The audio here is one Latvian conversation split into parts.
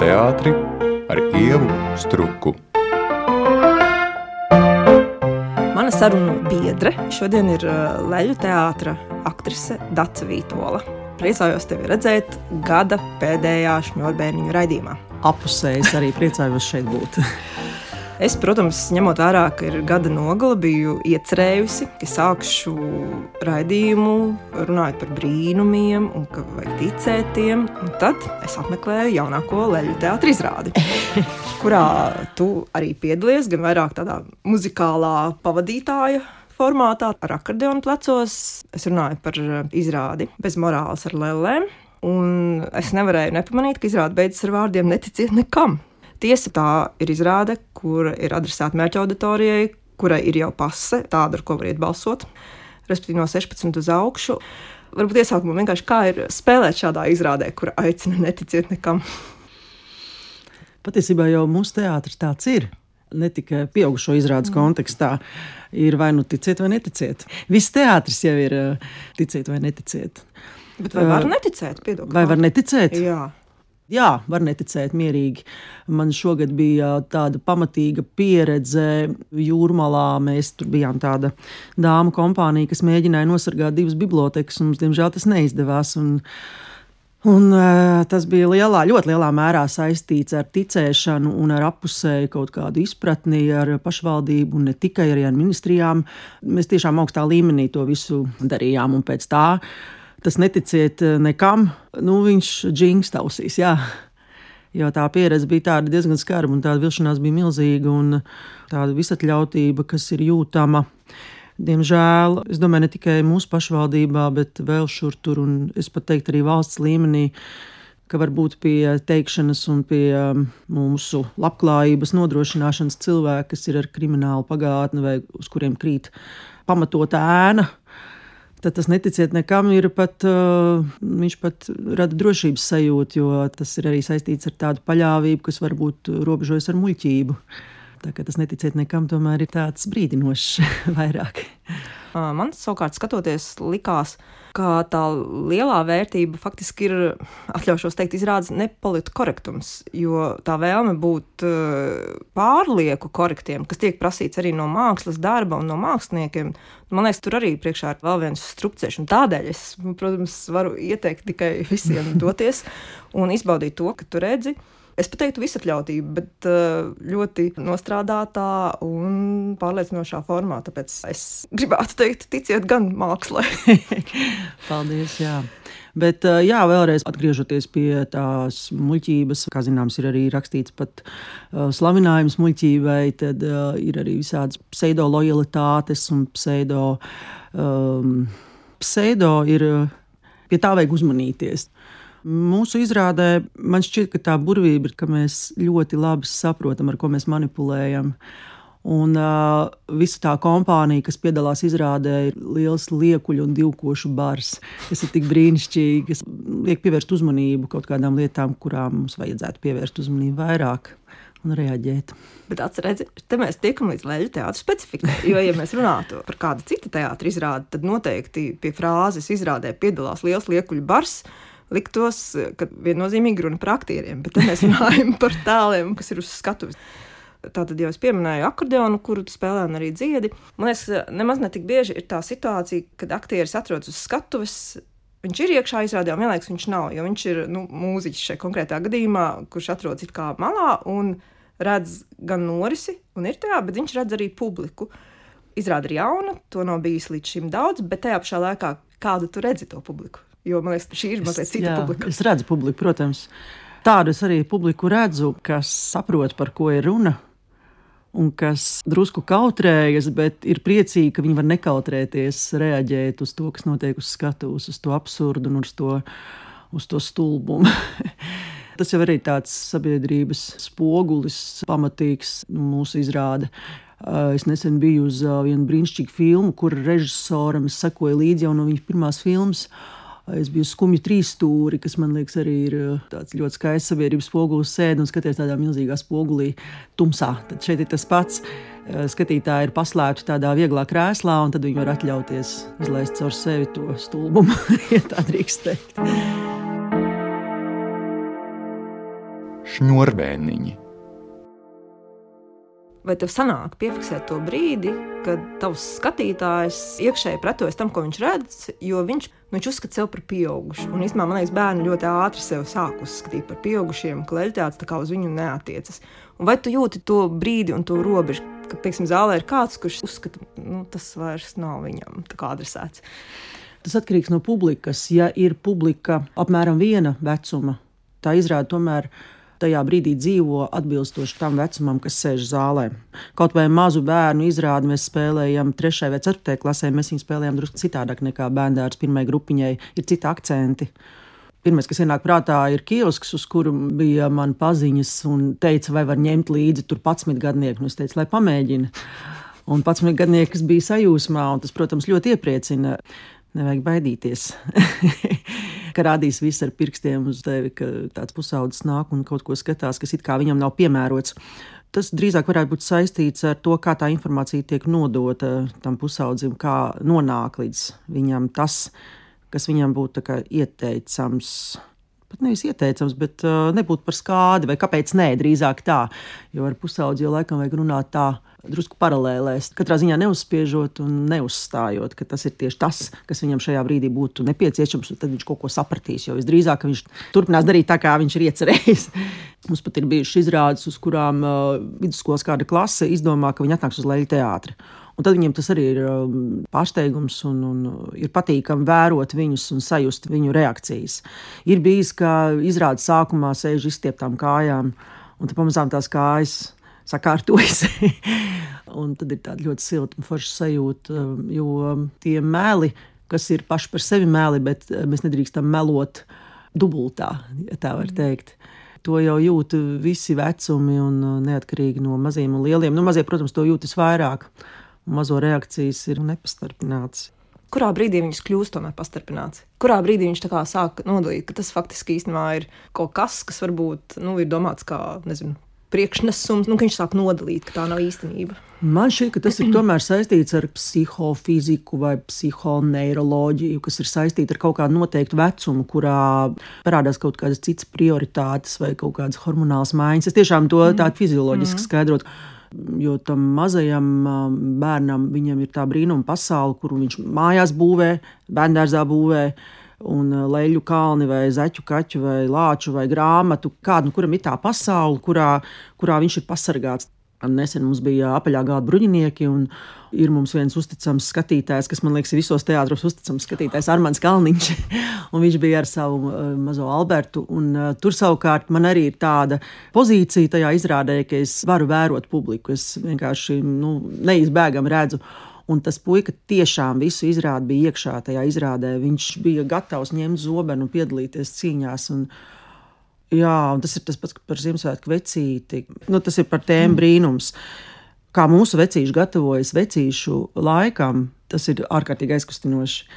teātri ar Ievu Struku. Mana sarunu biedre šodien ir uh, Leļu teātra aktrise Dace Vītola. Priecājos tevi redzēt gada pēdējā šņurbēniņu raidījumā. Apusējis arī priecājos šeit būt. Es, protams, ņemot vērā, ka ir gada nogale, biju iecerējusi, ka sākšu raidījumu runājot par brīnumiem un ka vajag ticēt tiem. Un tad es apmeklēju jaunāko leļu teātrī izrādi, kurā tu arī piedalies, gan vairāk tādā muzikālā pavadītāja formātā, ar akordeonu plecos. Es runāju par izrādi bez morāles ar lēlēm. Un es nevarēju nepamanīt, ka izrāde beidzas ar vārdiem: neticiet nekam! Tiesa tā ir izrāde, kur ir adresēta mērķa auditorijai, kurai ir jau pase, tāda, ar ko var iet balsot, respektīvi no 16 uz augšu. Varbūt iesākumā vienkārši kā ir spēlēt šādā izrādē, kur aicina neticiet nekam. Patiesībā jau mūsu teātris tāds ir. Ne tikai pieaugušo izrādes mm. kontekstā, ir vai nu ticiet, vai neticiet. Viss teātris jau ir eh, ticiet vai neticiet. Bet vai var neticēt? Piedod, vai var neticēt? Jā. Jā, var neticēt mierīgi. Man šogad bija tāda pamatīga pieredze jūrmalā. Mēs tur bijām tāda dāmu kompānija, kas mēģināja nosargāt divas bibliotekas, un mums, diemžēl, tas neizdevās. Un, Un, uh, tas bija lielā, ļoti lielā mērā saistīts ar ticēšanu ar apusēju kaut kādu izpratni ar pašvaldību, un ne tikai ar ministrijām. Mēs tiešām augstā līmenī to visu darījām, un pēc tā tas neticiet eh, nekam, nu, viņš džings tausīs. Jā. Jo tā pieredze bija diezgan skarba, un tāda vilšanās bija milzīga, un tāda visatļautība, kas ir jūtama. Diemžēl, es domāju, ne tikai mūsu pašvaldībā, bet vēl šur tur, un es pat teiktu arī valsts līmenī, ka varbūt pie teikšanas un pie um, mūsu labklājības nodrošināšanas cilvēki, kas ir ar kriminālu pagātni vai uz kuriem krīt pamatota ēna, tad tas neticiet nekam ir pat, uh, viņš pat rada drošības sajūtu, jo tas ir arī saistīts ar tādu paļāvību, kas varbūt robežojas ar muļķību. Tā kā tas neticiet nekam, tomēr ir tāds brīdinošs vairāk. Man savukārt skatoties, likās, ka tā lielā vērtība faktiski ir, atļaušos teikt, izrādes nepolitu korektums, jo tā vēlme būt pārlieku korektiem, kas tiek prasīts arī no mākslas darba un no māksliniekiem, man liekas, tur arī priekšā ir vēl viens strupceļš, tādēļ es, protams, varu ieteikt tikai visiem doties un izbaudīt to, ka tu redzi es teiktu, visatļautība, bet eh, ļoti nostrādātā un pārliecinošā formā. Tāpēc es gribētu teikt, ticiet gan mākslā. Paldies! Jā. Bet, eh, jā, vēlreiz atgriežoties pie tās muļķības, kā zināms, ir arī rakstīts pat uh, slavinājums muļķībai, tad uh, ir arī visādas pseido lojalitātes un pseido. Um, pseido ir, pie tā vajag uzmanīties. Mūsu izrādē man šķiet, ka tā burvība ir, ka mēs ļoti labi saprotam, ar ko mēs manipulējam. Un uh, visa tā kompānija, kas piedalās izrādē, ir liels liekuļu un divkošu bars, kas ir tik brīnišķīgi, kas liek pievērst uzmanību kaut kādām lietām, kurām mums vajadzētu pievērst uzmanību vairāk un reaģēt. Bet atcerieties, te mēs tiekam līdz leģu teātras specifikai. Jo, ja mēs runātu par kādu citu teātru izrādi, tad noteikti pie frāzes izrādē piedalās liels liekuļu bars liktos, ka viennozīmīgi runa par aktieriem, bet mēs runājam par tēliem, kas ir uz skatuves. Tātad jau es pieminēju akordeonu, kuru spēlē un arī dziedi. Man liekas, nemaz ne tik bieži ir tā situācija, kad aktieris atrodas uz skatuves. Viņš ir iekšā izrādē, un vienlaikus viņš nav, jo viņš ir nu, mūziķis šajā konkrētā gadījumā, kurš atrodas it kā malā un redz gan norisi, un ir tajā, bet viņš redz arī publiku. Izrāda ir jauna, to nav bijis līdz šim daudz, bet tajā pašā laikā kādu tu redzi to publiku? Jo man liekas, šī ir mazliet cita jā, publika. Es redzu publiku, protams. Tādu es arī publiku redzu, kas saprot, par ko ir runa. Un kas drusku kautrējas, bet ir priecīgi, ka viņi var nekautrēties, reaģēt uz to, kas notiek uz skatuves, uz to absurdu un uz to, uz to stulbumu. Tas jau ir tāds sabiedrības spogulis, pamatīgs mūsu izrāde. Es nesen biju uz vienu brīnišķīgu filmu, kur režisoram sekoja līdzi jau no viņa pirmās filmas. Es biju skumju trīs stūri, kas man liekas arī ir eh, tāds ļoti skaists sabiedrības spogulis sēdi un skaties tādā milzīgā spogulī tumsā. Tad šeit ir tas pats. Eh, skatītāji ir paslēpti tādā vieglā krēslā, un tad viņi var atļauties izlaist caur sevi to stulbumu, ja tā drīkst teikt. šņurvēniņi. Vai tev sanāk piefiksēt to brīdi, kad tavs skatītājs iekšēji pretojas tam, ko viņš redz, jo viņš, nu, viņš uzskata sevi par pieaugušu. Un īstenībā man liekas, bērni ļoti ātri sevi sāk uzskatīt par pieaugušiem, ka leģitāts tā kā uz viņu neatiecas. Un vai tu jūti to brīdi un to robežu, ka, teiksim, zālē ir kāds, kurš uzskata, nu, tas vairs nav viņam adresēts? Tas atkarīgs no publikas. Ja ir publika apmēram viena vecuma, tā izrāda tomēr tajā brīdī dzīvo atbilstoši tam vecumam, kas sēž zālē. Kaut vai mazu bērnu izrādi mēs spēlējam 3. vai 4. klasē, mēs viņu spēlējam drusku citādāk nekā bērns pirmajai grupiņai, ir citi akcenti. Pirmais, kas ienāk prātā, ir kiosks, uz kuru bija man paziņas, un teica, vai var ņemt līdzi tur 11 gadnieku. Nu, es teicu, lai pamēģina. Un 11 gadnieks bija sajūsmā, un tas, protams, ļoti iepriecina. Nevajag baidīties. ka rādīs viss ar pirkstiem uz tevi, ka tāds pusaudzis nāk un kaut ko skatās, kas it kā viņam nav piemērots. Tas drīzāk varētu būt saistīts ar to, kā tā informācija tiek nodota tam pusaudzim, kā nonāk līdz viņam tas, kas viņam būtu ieteicams pat nevis ieteicams, bet uh, nebūtu par skādi, vai kāpēc nē, drīzāk tā. Jo ar pusaudzi jau laikam vajag runāt tā, drusku paralēlēs. Katrā ziņā neuzspiežot un neuzstājot, ka tas ir tieši tas, kas viņam šajā brīdī būtu nepieciešams, un tad viņš kaut ko sapratīs. Jo visdrīzāk viņš turpinās darīt tā, kā viņš ir iecerējis. Mums pat ir bijušas izrādes, uz kurām uh, vidusskolas kāda klase izdomā, ka viņi atnāks uz leļu teātri. Un tad viņiem tas arī ir um, pārsteigums un, un ir patīkami vērot viņus un sajust viņu reakcijas. Ir bijis, ka izrādes sākumā sēž izstieptām kājām, un tad pamazām tās kājas sakārtojas. un tad ir tāda ļoti silta un forša sajūta, um, jo tie meli, kas ir paši par sevi meli, bet uh, mēs nedrīkstam melot dubultā, ja tā var teikt. To jau jūt visi vecumi, un uh, neatkarīgi no maziem un lieliem. Nu, mazie, protams, to jūtas vairāk. Mazo reakcijas ir nepastarpināts. Kurā brīdī viņas kļūst tomēr pastarpināts? Kurā brīdī viņš sāk nodalīt, ka tas faktiski īstenībā ir kaut kas, kas varbūt nu, ir domāts kā, nezinu, priekšnesums, nu, ka viņš sāk nodalīt, ka tā nav īstenība. Man šķiet, ka tas ir tomēr saistīts ar psihofiziku vai psihoneiroloģiju, kas ir saistīta ar kaut kādu noteiktu vecumu, kurā parādās kaut kādas citas prioritātes vai kaut kādas hormonālas maiņas. Es tiešām to mm. tādu fizioloģiski mm. skaidrotu. Jo tam mazajam bērnam viņam ir tā brīnuma pasaule, kuru viņš mājās būvē, bērngārzā būvē un uh, leļu kalni, vai zeķu kaķu, vai lāču, vai grāmatu, kādu, nu, kuram ir tā pasaule, kurā, kurā viņš ir pasargāts. Nesen mums bija apaļā gada bruņinieki, un ir mums viens uzticams skatītājs, kas man liekas, ir visos teātros uzticams skatītājs, Armāns Kalniņš. viņš bija ar savu uh, mazo Albertu. Un, uh, tur savukārt man arī ir tāda pozīcija tajā izrādē, ka es varu vērot publiku. Es vienkārši nu, neizbēgami redzu. Un tas puika tiešām visu izrādi bija iekšā tajā izrādē. Viņš bija gatavs ņemt zobenu un piedalīties cīņās. Un, jā, un tas ir tas pats par Ziemassvētku vecīti. Nu, tas ir par tēmu mm. brīnums. Kā mūsu vecīši gatavojas vecīšu laikam, tas ir ārkārtīgi aizkustinoši.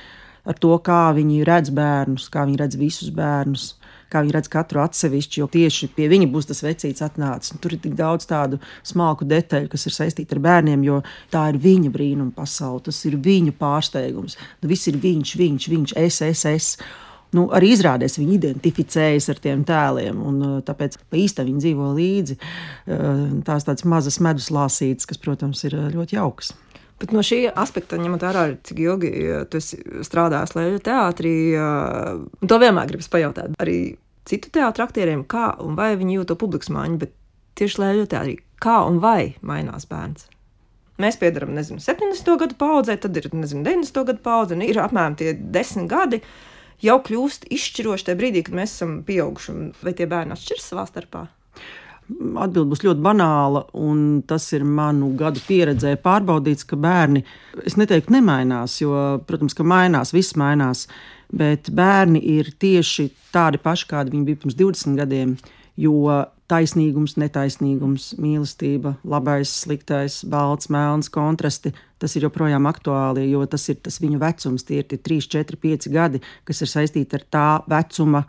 Ar to, kā viņi redz bērnus, kā viņi redz visus bērnus kā viņi redz katru atsevišķi, jo tieši pie viņa būs tas vecīts atnācis. Tur ir tik daudz tādu smalku detaļu, kas ir saistīti ar bērniem, jo tā ir viņa brīnuma pasaule, tas ir viņu pārsteigums. Nu, viss ir viņš, viņš, viņš, es, es, es. Nu, arī izrādās, viņi identificējas ar tiem tēliem, un uh, tāpēc īstenībā viņi dzīvo līdzi. Uh, tās tādas mazas medus lāsītes, kas, protams, ir uh, ļoti jaukas. Bet no šī aspekta, ņemot vērā, cik ilgi tu strādāji Latvijas teātrī, to vienmēr gribas pajautāt arī citu teātriem aktieriem, kā un vai viņi jūt to publikas maiņu, bet tieši Latvijas teātrī, kā un vai mainās bērns. Mēs piedarām, nezinu, 70. gadu paudzē, tad ir, nezinu, 90. gadu paudze, un ir apmēram tie desmit gadi. Jau kļūst izšķiroši tajā brīdī, kad mēs esam pieauguši, vai tie bērni atšķiras savā starpā? Atbilde būs ļoti banāla, un tas ir manu gadu pieredzē pārbaudīts, ka bērni, es neteiktu, nemainās, jo, protams, ka mainās, viss mainās, bet bērni ir tieši tādi paši, kādi viņi bija pirms 20 gadiem, jo taisnīgums, netaisnīgums, mīlestība, labais, sliktais, balts, melns, kontrasti. Tas ir joprojām aktuāli, jo tas ir tas viņu vecums. Tie ir tie 3, 4, 5 gadi, kas ir saistīti ar tā vecuma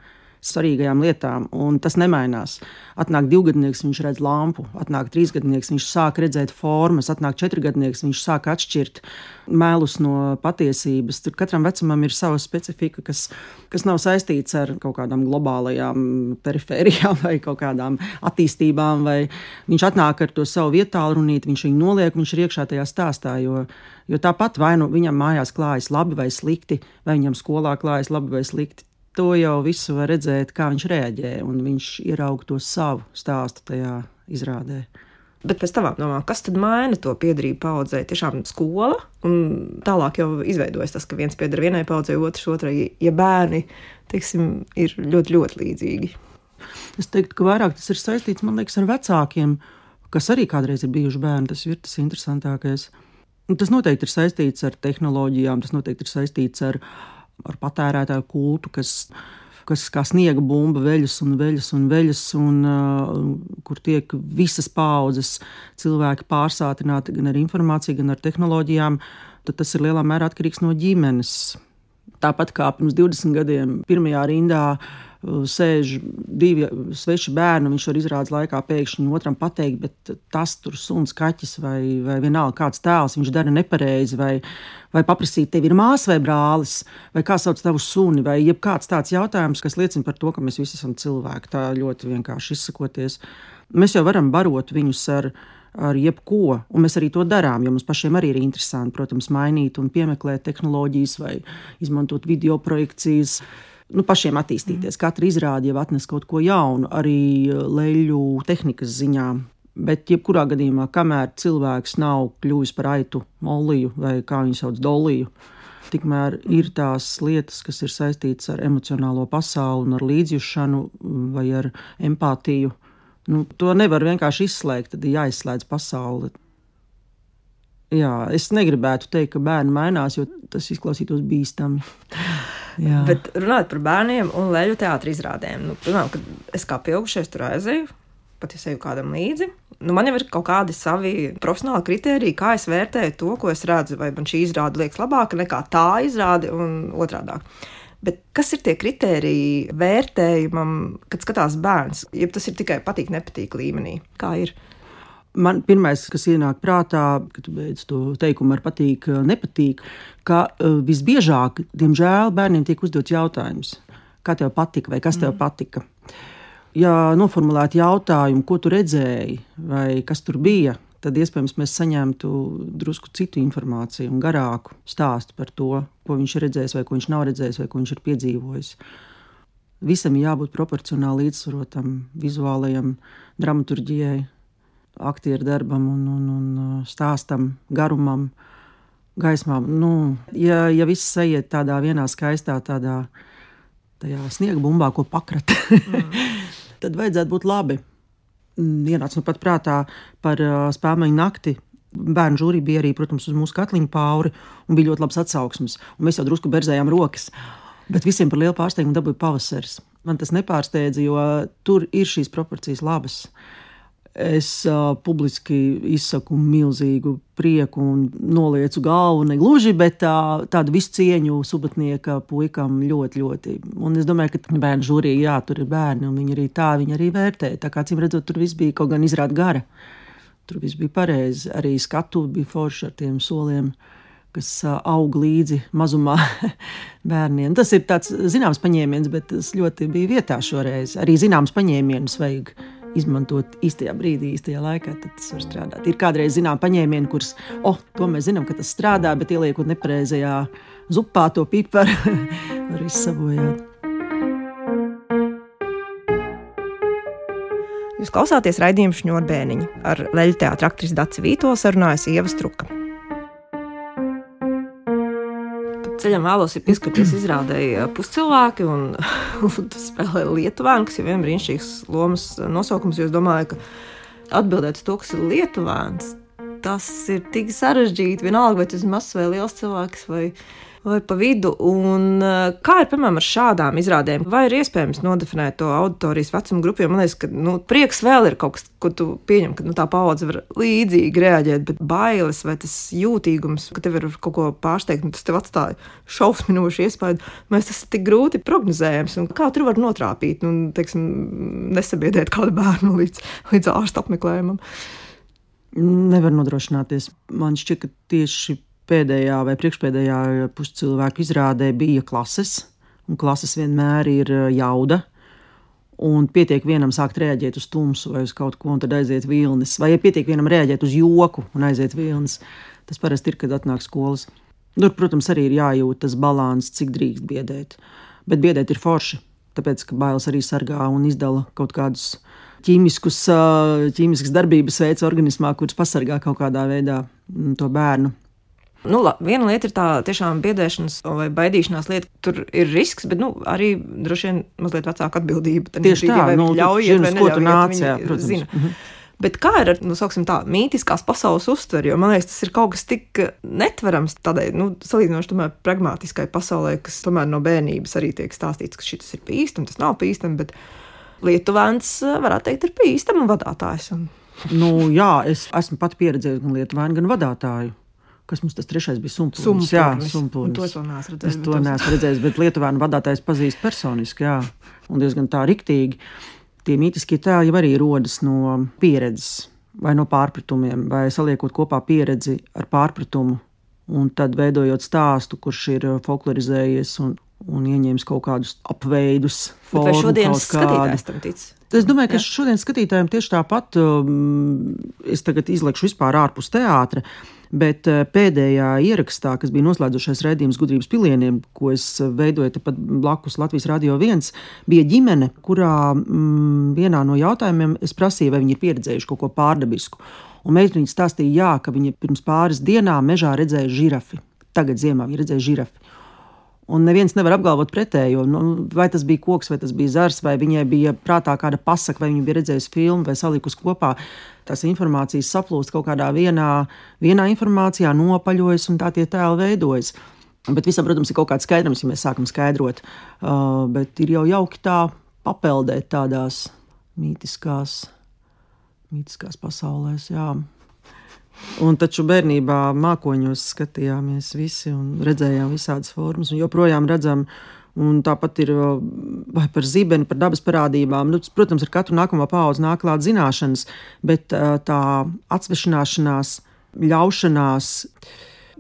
svarīgajām lietām, un tas nemainās. Atnāk divgadnieks, viņš redz lampu, atnāk trīsgadnieks, viņš sāk redzēt formas, atnāk četrgadnieks, viņš sāk atšķirt mēlus no patiesības. Tur katram vecumam ir sava specifika, kas, kas nav saistīts ar kaut kādām globālajām perifērijām vai kaut kādām attīstībām. Vai viņš atnāk ar to savu vietālu runīt, viņš viņu noliek, viņš ir iekšā tajā stāstā. Jo, jo tāpat vai nu viņam mājās klājas labi vai slikti, vai viņam skolā klājas labi vai slikti to jau visu var redzēt, kā viņš reaģē, un viņš ieraug to savu stāstu tajā izrādē. Bet pēc tam domā, kas tad maina to piedarību paudzē? Tiešām skola, un tālāk jau izveidojas tas, ka viens pieder vienai paudzei, otrs otrai, ja bērni teiksim, ir ļoti, ļoti līdzīgi. Es teiktu, ka vairāk tas ir saistīts liekas, ar vecākiem, kas arī kādreiz ir bijuši bērni. Tas ir tas interesantākais. Un tas noteikti ir saistīts ar tehnoloģijām, tas noteikti ir saistīts ar ar patērētāju kultu, kas, kas kā sniega bumba veļas un veļas un veļas, un uh, kur tiek visas paudzes cilvēki pārsātināti gan ar informāciju, gan ar tehnoloģijām, tad tas ir lielā mērā atkarīgs no ģimenes. Tāpat kā pirms 20 gadiem, pirmajā rindā sēž divi sveši bērni, viņš var izrādes laikā pēkšņi otram pateikt, bet tas tur suns, kaķis vai, vai vienalga kāds tēls, viņš dara nepareizi, vai, vai paprasīt, tev ir māsa vai brālis, vai kā sauc tavu suni, vai jebkāds tāds jautājums, kas liecina par to, ka mēs visi esam cilvēki. Tā ļoti vienkārši izsakoties. Mēs jau varam barot viņus ar ar jebko, un mēs arī to darām, jo mums pašiem arī ir interesanti, protams, mainīt un piemeklēt tehnoloģijas vai izmantot video projekcijas nu, pašiem attīstīties. Mm. Katra izrāde jau atnes kaut ko jaunu, arī uh, leļu tehnikas ziņā. Bet, jebkurā gadījumā, kamēr cilvēks nav kļuvis par aitu, moliju vai kā viņu sauc, doliju, tikmēr ir tās lietas, kas ir saistītas ar emocionālo pasauli un ar līdzjūšanu vai ar empātiju. Nu, to nevar vienkārši izslēgt, tad ir jāizslēdz pasaule. Jā, es negribētu teikt, ka bērni mainās, jo tas izklausītos bīstami. Jā. Bet runājot par bērniem un leļu teātriem izrādēm, nu, piemēram, kad es kā pieaugušais tur aizēju, pat ja eju kādam līdzi, nu, man jau ir kaut kādi savi profesionāli kriteriji, kā es vērtēju to, ko es redzu. Vai man šī izrāde liekas labāka nekā tā izrāde un otrādi. Bet kas ir tie kriteriji vērtējumam, kad skatās bērns? Ja tas ir tikai patīk, nepatīk līmenī, kā ir? Man pirmais, kas ienāk prātā, kad beidz to teikumu ar patīk, nepatīk, ka uh, visbiežāk, diemžēl, bērniem tiek uzdots jautājums, kā tev patika vai kas tev mm. patika. Ja noformulētu jautājumu, ko tu redzēji vai kas tur bija, tad iespējams mēs saņemtu drusku citu informāciju un garāku stāstu par to, ko viņš ir redzējis, vai ko viņš nav redzējis, vai ko viņš ir piedzīvojis. Visam ir jābūt proporcionāli līdzsvarotam, vizuālajam, dramaturgijai, aktieru darbam un, un, un uh, stāstam, garumam, gaismām. Nu, ja, ja viss aiziet tādā vienā skaistā, tādā sniega bumbā, ko pakrat, mm. tad vajadzētu būt labi. Ienāca nu pat prātā par uh, spēļu nakti. Bērnu žūrija bija arī, protams, uz mūsu katliņa pauri, un bija ļoti labs atsauksmes. Mēs jau drusku berzējām rokas. Bet visiem par lielu pārsteigumu dabūja pavasaris. Man tas nepārsteidza, jo tur ir šīs proporcijas labas. Uh, Es uh, publiski izsaku milzīgu prieku un nolieku galvu, ne gluži, bet tā, tādu visu cieņu subatnieka puikam ļoti, ļoti. Un es domāju, ka bērnu žūrija, jā, tur ir bērni, un viņi arī tā, viņi arī vērtē. Tā kā cīm redzot, tur viss bija kaut gan izrāda gara. Tur viss bija pareizi. Arī skatu bija forši ar tiem soliem, kas uh, aug līdzi mazumā bērniem. Tas ir tāds zināms paņēmiens, bet tas ļoti bija vietā šoreiz. Arī zināms paņēmienus vajag izmantot īstajā brīdī, īstajā laikā, tad tas var strādāt. Ir kādreiz zinām paņēmieni, kurus, oh, to mēs zinām, ka tas strādā, bet ieliekot nepareizajā zupā to piparu, var izsabojāt. Jūs klausāties raidījuma šņurbēniņa ar leļu teātra aktrisi Daci Vīto sarunājas Ieva Struka. Ceļam vēlos ir pieskarties izrādēji puscilvēki, un, un tas spēlē Lietuvēnu, kas ir viens brīnišķīgs lomas nosaukums, jo es domāju, ka atbildēt uz to, kas ir Lietuvēns, tas ir tik sarežģīti, vienalga, vai tas ir mazs vai liels cilvēks, vai vai pa vidu. Un, uh, kā ir piemēram ar šādām izrādēm? Vai ir iespējams nodefinēt to auditorijas vecumu grupu? Jo man liekas, ka nu, prieks vēl ir kaut kas, ko tu pieņem, ka nu, tā paudze var līdzīgi reaģēt, bet bailes vai tas jūtīgums, ka tev ir kaut ko pārsteigt, un tas tev atstāja šausminošu iespēju. Mēs tas ir tik grūti prognozējams, un kā tur var notrāpīt, nu, teiksim, nesabiedēt kādu bērnu līdz, līdz ārsta apmeklējumam. Nevar nodrošināties. Man šķiet, ka tieši pēdējā vai priekšpēdējā puscilvēku izrādē bija klases, un klases vienmēr ir eh, jauda. Un pietiek vienam sākt reaģēt uz tumsu vai uz kaut ko, un tad aiziet vilnis. Vai ja pietiek vienam reaģēt uz joku un aiziet vilnis. Tas parasti ir, kad atnāk skolas. Tur, protams, arī ir jājūt tas līdzsvars, cik drīkst biedēt. Bet biedēt ir forši, tāpēc ka bailes arī sargā un izdala kaut kādus ķīmiskus, ķīmiskas darbības veids organismā, kurus pasargā kaut kādā veidā mm, to bērnu. Nu, la, viena lieta ir tā tiešām biedēšanas vai baidīšanās lieta. Tur ir risks, bet nu, arī droši vien mazliet vecāka atbildība. Tad Tieši tā, nu, ļaujiet, vai neļaujiet, nāc, jā, protams. Zina. Mm -hmm. Bet kā ir ar nu, tā, mītiskās pasaules uztveri? Jo man liekas, tas ir kaut kas tik netverams tādai nu, salīdzinoši pragmatiskai pasaulē, kas tomēr no bērnības arī tiek stāstīts, ka šis ir bīstams, tas nav bīstams. Bet Lietuvēns varētu teikt, ir bīstams un vadītājs. Un... Nu, jā, es esmu pat pieredzējis gan Lietuvēnu, gan vadītāju kas mums tas trešais bija sumpūnis. sumpūnis. Jā, sumpūnis. To es vēl neesmu redzējis. Es to neesmu redzējis, bet Lietuvānu vadātājs pazīst personiski, jā, un diezgan tā riktīgi. Tie mītiskie tēli arī rodas no pieredzes vai no pārpratumiem, vai saliekot kopā pieredzi ar pārpratumu, un tad veidojot stāstu, kurš ir folklorizējies un, un ieņēmis kaut kādus apveidus. Formu, vai šodienas skatītājs tam tic? Es domāju, ka Jā. šodien skatītājiem tieši tāpat, um, es tagad izlikšu vispār ārpus teātra, Bet eh, pēdējā ierakstā, kas bija noslēdzošais raidījums gudrības pilieniem, ko es veidoju tepat blakus Latvijas Rādio 1, bija ģimene, kurā mm, vienā no jautājumiem es prasīju, vai viņi ir pieredzējuši kaut ko pārdabisku. Un meitene stāstīja, jā, ka viņa pirms pāris dienām mežā redzēja žirafi. Tagad ziemā viņa redzēja žirafi. Un neviens nevar apgalvot pretējo. Nu, vai tas bija koks, vai tas bija zars, vai viņai bija prātā kāda pasaka, vai viņa bija redzējusi filmu vai salikusi kopā. Tās informācijas saplūst kaut kādā vienā, vienā informācijā, nopaļojas un tā tie tēli veidojas. Bet visam, protams, ir kaut kāds skaidrums, ja mēs sākam skaidrot. Uh, bet ir jau jauki tā papeldēt tādās mītiskās, mītiskās pasaulēs. Jā. Un taču bērnībā mākoņos skatījāmies visi un redzējām visādas formas, un joprojām redzam. Un tāpat ir vai par zibeni, par dabas parādībām. Nu, protams, ar katru nākamo paudzi nāk klāt zināšanas, bet tā atsvešināšanās, ļaušanās.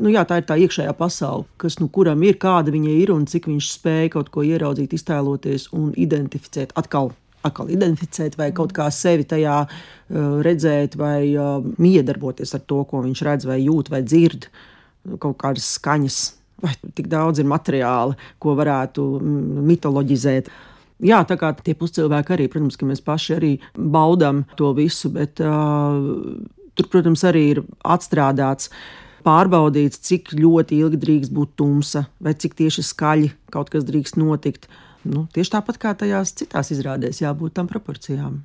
Nu, jā, tā ir tā iekšējā pasaule, kas nu, kuram ir, kāda viņa ir un cik viņš spēja kaut ko ieraudzīt, iztēloties un identificēt atkal atkal identificēt, vai kaut kā sevi tajā uh, redzēt, vai uh, miedarboties ar to, ko viņš redz, vai jūt, vai dzird, kaut kādas skaņas. Vai tik daudz ir materiāla, ko varētu mm, mitoloģizēt. Jā, tā kā tie puscilvēki arī, protams, ka mēs paši arī baudām to visu, bet uh, tur, protams, arī ir atstrādāts pārbaudīts, cik ļoti ilgi drīkst būt tumsa, vai cik tieši skaļi kaut kas drīkst notikt. Nu, tieši tāpat kā tajās citās izrādēs, jābūt tam proporcijām.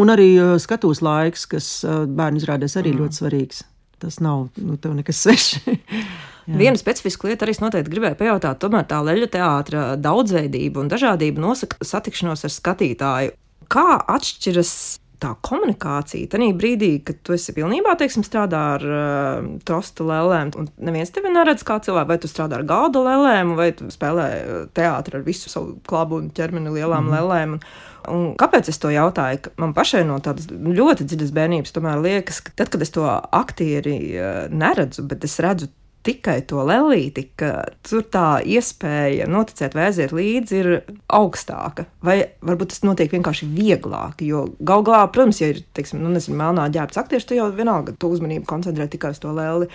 Un arī skatuves laiks, kas bērnu izrādēs arī mm. ļoti svarīgs. Tas nav nu, nekas svešs. Viena specifiska lieta arī noteikti gribēju pajautāt, tomēr tā leļu teātra daudzveidība un dažādība nosaka satikšanos ar skatītāju. Kā atšķiras tā komunikācija, tad brīdī, kad tu esi pilnībā teiksim, strādā ar uh, tosta lēlēm, un neviens tevi neredz kā cilvēku, vai tu strādā ar galda lēlēm, vai tu spēlē uh, teātri ar visu savu klabu un ķermeni lielām mm. lēlēm. Un, Un kāpēc es to jautāju? Man pašai no tādas ļoti dziļas bērnības tomēr liekas, ka tad, kad es to aktieri uh, neredzu, bet es redzu tikai to lelīti, ka tur tā iespēja noticēt vai aiziet līdzi ir augstāka. Vai varbūt tas notiek vienkārši vieglāk, jo gal galā, protams, ja ir, teiksim, nu, nezinu, melnā ģērbts aktieris, tu jau vienalga tu uzmanību koncentrē tikai uz to leli.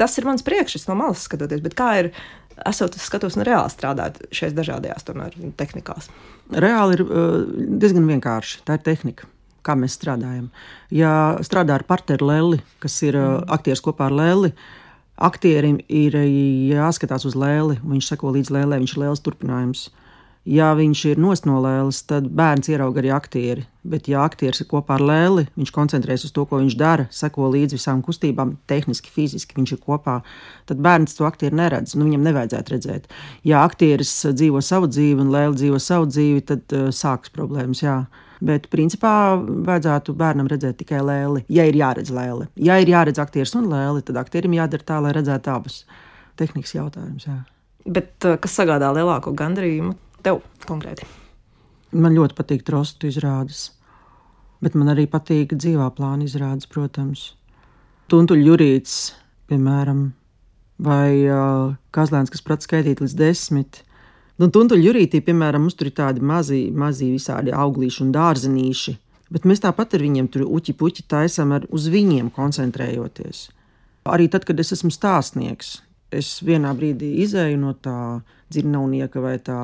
Tas ir mans priekšstats no malas skatoties, bet kā ir, esot uz skatos un reāli strādāt šajās dažādajās tomēr tehnikās? Reāli ir uh, diezgan vienkārši, tā ir tehnika kā mēs strādājam. Ja strādā ar partneru Lēli, kas ir mm. aktieris kopā ar Lēli, aktierim ir jāskatās uz lēli, viņš seko līdz lēlē, viņš ir lēles turpinājums. Ja viņš ir nosnolēlis, tad bērns ierauga arī aktieri. Bet, ja aktieris ir kopā ar lēli, viņš koncentrējas uz to, ko viņš dara, seko līdzi visām kustībām, tehniski, fiziski viņš ir kopā, tad bērns to aktieru neredz. Nu, viņam nevajadzētu redzēt. Ja aktieris dzīvo savu dzīvi un lēli dzīvo savu dzīvi, tad uh, sākas problēmas. Jā. Bet, principā, vajadzētu bērnam redzēt tikai lēli, ja ir jāredz lēli. Ja ir jāredz aktieris un lēli, tad aktierim jādara tā, lai redzētu abus. Tehnikas jautājums. Jā. Bet kas sagādā lielāko gandarījumu? Tev konkrēti? Man ļoti patīk trostu izrādes, bet man arī patīk dzīvā plāna izrādes, protams. Tuntuļu jūrīts, piemēram, vai uh, kazlēns, kas prot skaitīt līdz desmit. Nu, tuntuļu jūrītī, piemēram, mums tur ir tādi mazi, mazi visādi auglīši un dārzenīši, bet mēs tāpat ar viņiem tur uķi puķi taisam ar uz viņiem koncentrējoties. Arī tad, kad es esmu stāstnieks, es vienā brīdī izēju no tā dzirnavnieka vai tā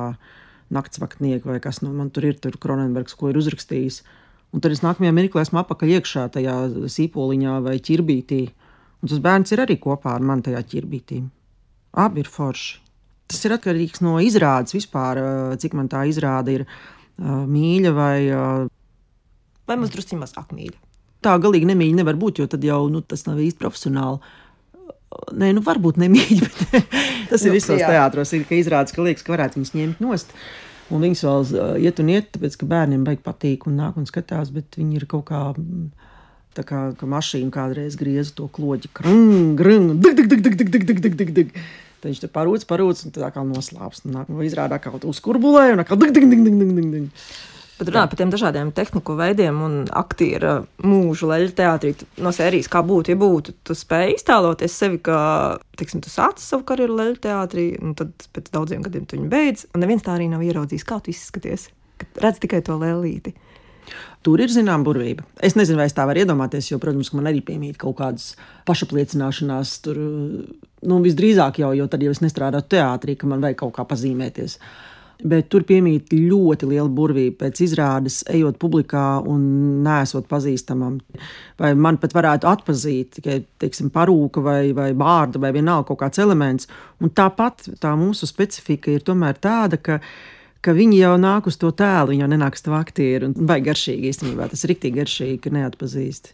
naktsvaktnieki vai kas nu, man tur ir, tur Kronenbergs, ko ir uzrakstījis. Un tad es nākamajā mirklī esmu apakaļ iekšā tajā sīpoliņā vai ķirbītī. Un tas bērns ir arī kopā ar mani tajā ķirbītī. Abi ir forši. Tas ir atkarīgs no izrādes vispār, cik man tā izrāde ir mīļa vai. Vai mums drusku mazāk mīļa? Tā galīgi nemīļa nevar būt, jo tad jau nu, tas nav īsti profesionāli. Nē, nu varbūt nemīļi, bet tas ir nu, visos jā. teātros. Ir, ka izrādās, ka liekas, ka varētu viņus ņemt nost. Un viņas vēl uh, iet un iet, tāpēc, ka bērniem baigi patīk un nāk un skatās, bet viņi ir kaut kā. Tā kā ka mašīna kādreiz grieza to kloķi, krāpīgi, grāmatā. Tad viņš tur parūc, parūc, un tā kā noslāpst. Un nāk, izrādās, ka kaut kā uzkurbulē, un tā kā ding, ding, ding, ding, ding. ding. Bet runājot par tiem dažādiem tehniku veidiem un aktieru mūžu leļu teātrī, no sērijas, kā būtu, ja būtu, tu spēj iztēloties sevi, ka, teiksim, tu sāc savu karjeru leļu teātrī, un tad pēc daudziem gadiem tu viņu beidz, un neviens tā arī nav ieraudzījis, kā tu izskaties. Redz tikai to lēlīti. Tur ir zināma burvība. Es nezinu, vai es tā varu iedomāties, jo, protams, man arī piemīt kaut kādas pašapliecināšanās. Tur, nu, visdrīzāk jau, jo tad jau es nestrādāju teātrī, ka man vajag kaut kā pazīmēties. Uh, bet tur piemīt ļoti liela burvība pēc izrādes, ejot publikā un nesot pazīstamam. Vai man pat varētu atpazīt tikai teiksim, parūka vai, vai vārda vai vienalga kaut kāds elements. Un tāpat tā mūsu specifika ir tomēr tāda, ka ka viņi jau nāk uz to tēlu, viņi jau nenāk uz to aktieru. Vai garšīgi īstenībā tas ir rīktīgi garšīgi, ka neatpazīst.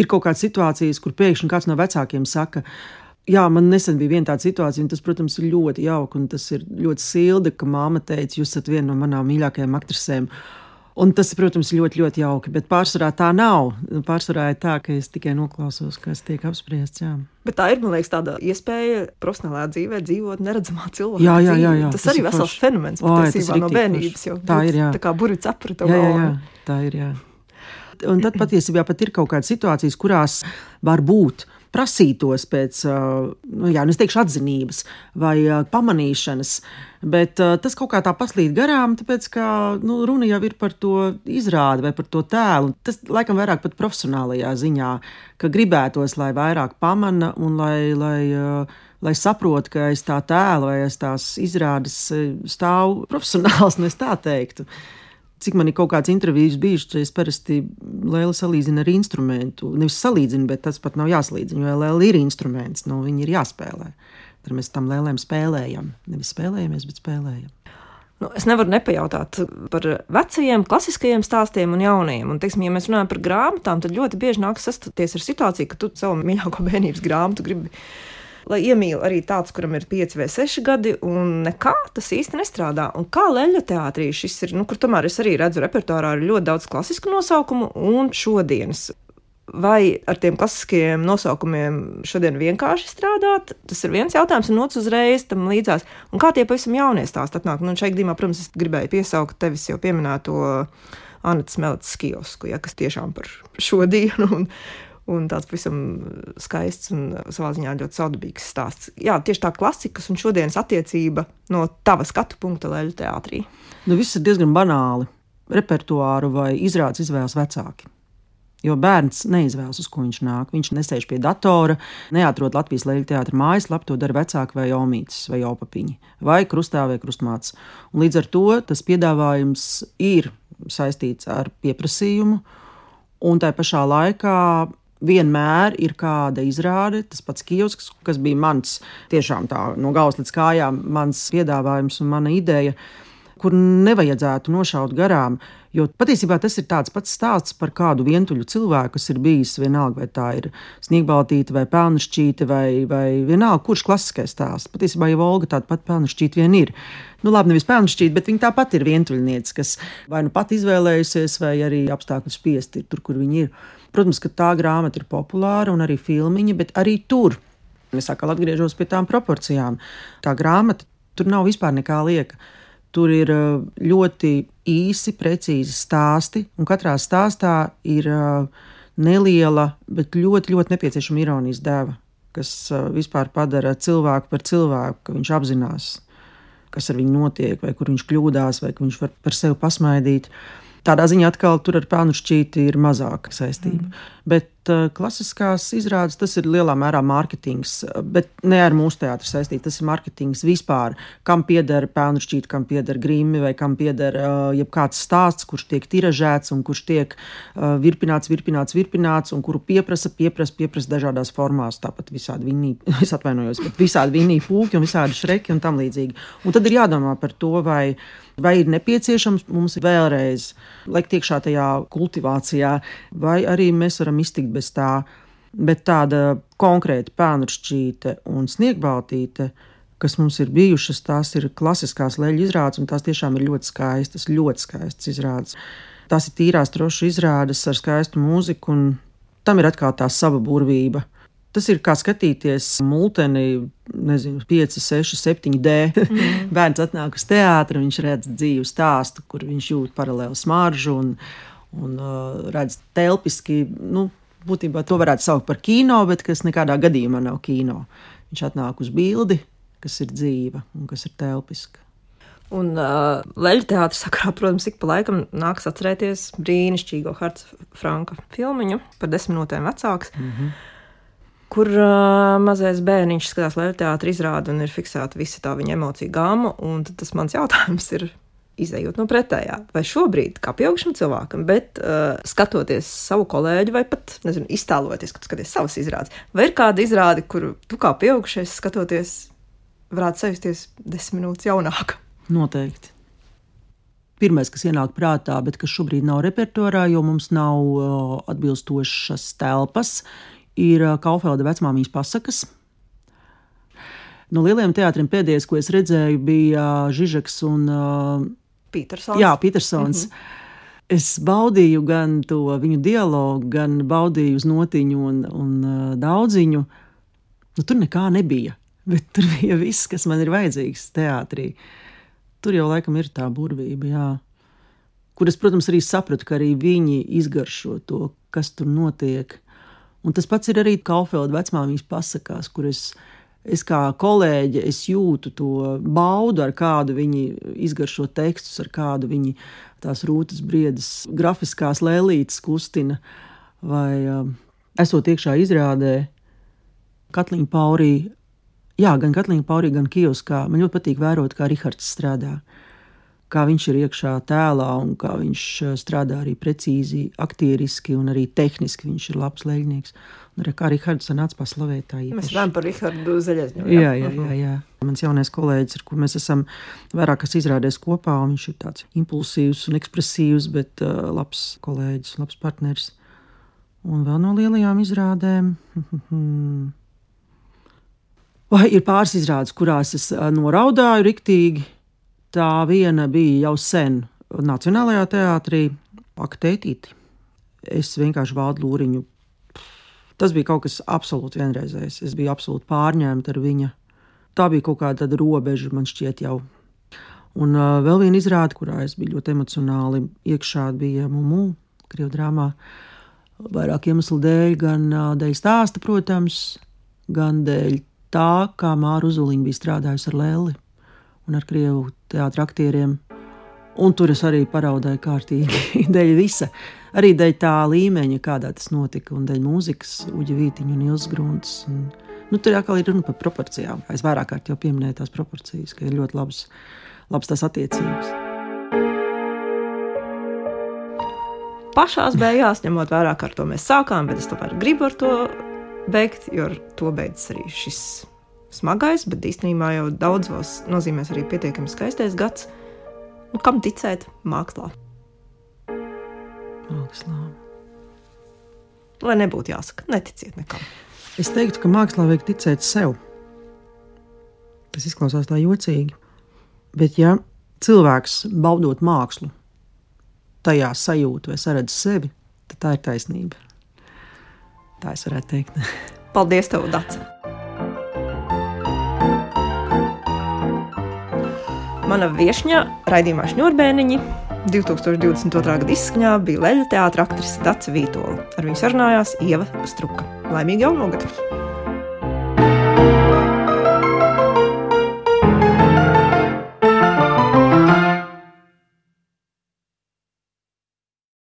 Ir kaut kādas situācijas, kur pēkšņi kāds no vecākiem saka, Jā, man nesen bija viena tāda situācija, un tas, protams, ir ļoti jauki. Tas ir ļoti sildi, ka māma teica, jūs esat viena no manām mīļākajām aktrisēm. Un tas, protams, ir ļoti, ļoti jauki. Bet pārsvarā tā nav. Pārsvarā ir tā, ka es tikai noklausos, kas tiek apspriests. Jā. Bet tā ir, man liekas, tāda iespēja profesionālā dzīvē dzīvot neredzamā cilvēkā. Jā, jā, jā, jā. Tas, tas arī ir vesels fenomens patiesībā no bērnības. Jau, tā ir. Jā. Tā kā burvīts aprita. Jā, jā, jā, tā ir. Jā. Un tad patiesībā pat ir kaut kādas situācijas, kurās var būt prasītos pēc, nu, jā, nu, teikšu, atzinības vai pamanīšanas. Bet tas kaut kā tā paslīd garām, tāpēc ka nu, runa jau ir par to izrādi vai par to tēlu. Tas laikam vairāk pat profesionālajā ziņā, ka gribētos, lai vairāk pamana un lai, lai, lai saprotu, ka aiz tā tēla vai aiz tās izrādes stāv profesionāls, nu es tā teiktu. Cik man ir kaut kāds intervijas bijušas, es parasti lēli salīdzinu ar instrumentu. Nevis salīdzinu, bet tas pat nav jāsalīdzina, jo lēli ir instruments, nu, viņi ir jāspēlē. Tad mēs tam lēlēm spēlējam. Nevis spēlējamies, bet spēlējam. Nu, es nevaru nepajautāt par vecajiem, klasiskajiem stāstiem un jaunajiem. Un, teiksim, ja mēs runājam par grāmatām, tad ļoti bieži nākas sastapties ar situāciju, ka tu savu mīļāko bērnības grāmatu gribi lai iemīl arī tāds, kuram ir 5 vai 6 gadi, un nekā tas īsti nestrādā. Un kā leļu teātrī šis ir, nu, kur tomēr es arī redzu repertuārā ir ļoti daudz klasisku nosaukumu un šodienas. Vai ar tiem klasiskajiem nosaukumiem šodien vienkārši strādāt? Tas ir viens jautājums, un otrs uzreiz tam līdzās. Un kā tie pavisam jaunie stāsti atnāk? Nu, šeit gadījumā, protams, es gribēju piesaukt tevis jau pieminēto Anna Smeltas kiosku, ja, kas tiešām par šodienu. Un, un tāds pavisam skaists un savā ziņā ļoti saudabīgs stāsts. Jā, tieši tā klasikas un šodienas attiecība no tava skatu punkta leļu teātrī. Nu, viss ir diezgan banāli. Repertuāru vai izrādes izvēlas vecāki. Jo bērns neizvēlas, uz ko viņš nāk. Viņš nesēž pie datora, neatrod Latvijas leļu teātra mājaslapu, to dara vecāki vai omītis vai opapiņi, vai krustā vai krustmāts. Un līdz ar to tas piedāvājums ir saistīts ar pieprasījumu, un tā pašā laikā vienmēr ir kāda izrāde, tas pats kiosks, kas bija mans, tiešām tā no galvas līdz kājām, mans piedāvājums un mana ideja. kur nevajadzētu nošaut garām. Jo patiesībā tas ir tāds pats stāsts par kādu vientuļu cilvēku, kas ir bijis vienalga, vai tā ir sniegbaltīte, vai pelnušķīte, vai, vai vienalga, kurš klasiskais stāsts. Patiesībā jau Olga tāda pati pelnušķīte vien ir. Nu, labi, nevis pelnušķīte, bet viņa tāpat ir vientuļniece, kas vai nu pat izvēlējusies, vai arī apstākļu spiesti ir tur, kur viņa ir. Protams, ka tā grāmata ir populāra un arī filmiņa, bet arī tur. Es atkal atgriežos pie tām proporcijām. Tā grāmata tur nav vispār nekā lieka. Tur ir uh, ļoti īsi, precīzi stāsti, un katrā stāstā ir uh, neliela, bet ļoti, ļoti nepieciešama ironijas deva, kas uh, vispār padara cilvēku par cilvēku, ka viņš apzinās, kas ar viņu notiek, vai kur viņš kļūdās, vai viņš var par sevi pasmaidīt. Tādā ziņā atkal tur ar pelnu šķīti ir mazāka saistība. Mm. Bet uh, klasiskās izrādes tas ir lielā mērā mārketings, bet ne ar mūsu teātru saistīts. Tas ir mārketings vispār, kam pieder pelnu šķīti, kam pieder grīmi vai kam pieder uh, jebkāds stāsts, kurš tiek tiražēts un kurš tiek uh, virpināts, virpināts, virpināts un kuru pieprasa, pieprasa, pieprasa dažādās formās. Tāpat visādi viņi, es atvainojos, bet visādi viņi pūki un visādi šreki un tam līdzīgi. Un tad ir jādomā par to, vai vai ir nepieciešams mums vēlreiz likt iekšā tajā kultivācijā, vai arī mēs varam iztikt bez tā. Bet tāda konkrēta pēnuršķīte un sniegbaltīte, kas mums ir bijušas, tās ir klasiskās leļu izrādes, un tās tiešām ir ļoti skaistas, ļoti skaistas izrādes. Tās ir tīrās trošu izrādes ar skaistu mūziku, un tam ir atkal tā sava burvība. Tas ir kā skatīties multeni, nezinu, 5, 6, 7 D. Mm. Bērns atnāk uz teātri, viņš redz dzīvu stāstu, kur viņš jūt paralēlu smaržu un, un uh, redz telpiski. Nu, būtībā to varētu saukt par kino, bet kas nekādā gadījumā nav kino. Viņš atnāk uz bildi, kas ir dzīva un kas ir telpiska. Un uh, Leļu teātris protams, ik pa laikam nāks atcerēties brīnišķīgo Harta Franka filmu par desmit minūtēm vecāks. Mm -hmm kur uh, mazais bērniņš skatās teātris izrādi un ir fiksēta visa tā viņa emociju gama. Tas mans jautājums ir, izējot no pretējā, vai šobrīd, kā pieaugušam cilvēkam, bet uh, skatoties savu kolēģi, vai pat nezinu, iztēloties, kad skaties savas izrādes, vai ir kāda izrāde, kuru tu kā pieaugušais skatoties, varētu sajusties desmit minūtes jaunāk? Noteikti. Pirmais, kas ienāk prātā, bet kas šobrīd nav repertuārā, jo mums nav uh, atbilstošas telpas, ir Kaufelda vecmāmiņas pasakas. No lieliem teātriem pēdējais, ko es redzēju, bija Žižeks un Petersons. Jā, Petersons. Mm -hmm. Es baudīju gan to viņu dialogu, gan baudīju uz notiņu un, un uh, daudziņu. Nu, tur nekā nebija, bet tur bija viss, kas man ir vajadzīgs teātrī. Tur jau laikam ir tā burvība, jā. kur es, protams, arī sapratu, ka arī viņi izgaršo to, kas tur notiek. Un tas pats ir arī Kaufelda vecmāmiņas pasakās, kur es, es kā kolēģe es jūtu to baudu, ar kādu viņi izgaršo tekstus, ar kādu viņi tās rūtas briedas, grafiskās lēlītes kustina, vai um, esot iekšā izrādē, Katlīna Paurī, jā, gan Katlīna Paurī, gan Kioskā, man ļoti patīk vērot, kā Rihards strādā kā viņš ir iekšā tēlā un kā viņš eh, strādā arī precīzi, aktieriski un arī tehniski. Viņš ir labs leģnieks. Un kā Rihards sanāca paslavēt tā īpaši. Mēs runājam par Rihardu Zaļezņu. Jā, jā, jā, jā. Mans jaunais kolēģis, ar kur mēs esam vairākas izrādēs kopā, viņš ir tāds impulsīvs un ekspresīvs, bet uh, labs kolēģis, labs partneris. Un vēl no lielajām izrādēm. Vai ir pāris izrādes, kurās es uh, noraudāju riktīgi, Tā viena bija jau sen Nacionālajā teātrī, Aktētīti. Es vienkārši valdu lūriņu. Tas bija kaut kas absolūti vienreizējs. Es biju absolūti pārņemta ar viņa. Tā bija kaut kāda robeža, man šķiet, jau. Un uh, vēl viena izrāde, kurā es biju ļoti emocionāli iekšā, bija Mumu, Krievijas drāmā. Vairāk iemeslu dēļ, gan uh, dēļ stāsta, protams, gan dēļ tā, kā Māra Uzuliņa bija strādājusi ar Lēli un ar krievu teātriem. Un tur es arī paraudāju kārtīgi dēļ visa. Arī dēļ tā līmeņa, kādā tas notika, un dēļ mūzikas, Uģa Vītiņa un Ilza Grunts. Un, nu, tur atkal ir runa par proporcijām. Es vairāk kārt jau pieminēju tās proporcijas, ka ir ļoti labas, labas tās attiecības. Pašās beigās, ņemot vērā, kā ar to mēs sākām, bet es tomēr gribu ar to beigt, jo ar to beidzas arī šis smagais, bet īstenībā jau daudzos nozīmēs arī pietiekami skaistais gads. Nu, kam ticēt mākslā? Mākslā. Lai nebūtu jāsaka, neticiet nekam. Es teiktu, ka mākslā vajag ticēt sev. Tas izklausās tā jocīgi. Bet, ja cilvēks baudot mākslu, tajā sajūt vai saredz sevi, tad tā ir taisnība. Tā es varētu teikt. Paldies, tev, Dārts! Mana viesņa raidījumā Šņurbēniņi 2022. gada izskaņā bija Leļa teātris Dāca Vītola. Ar viņu sarunājās Ieva Struka. Laimīgi jaunu gadu!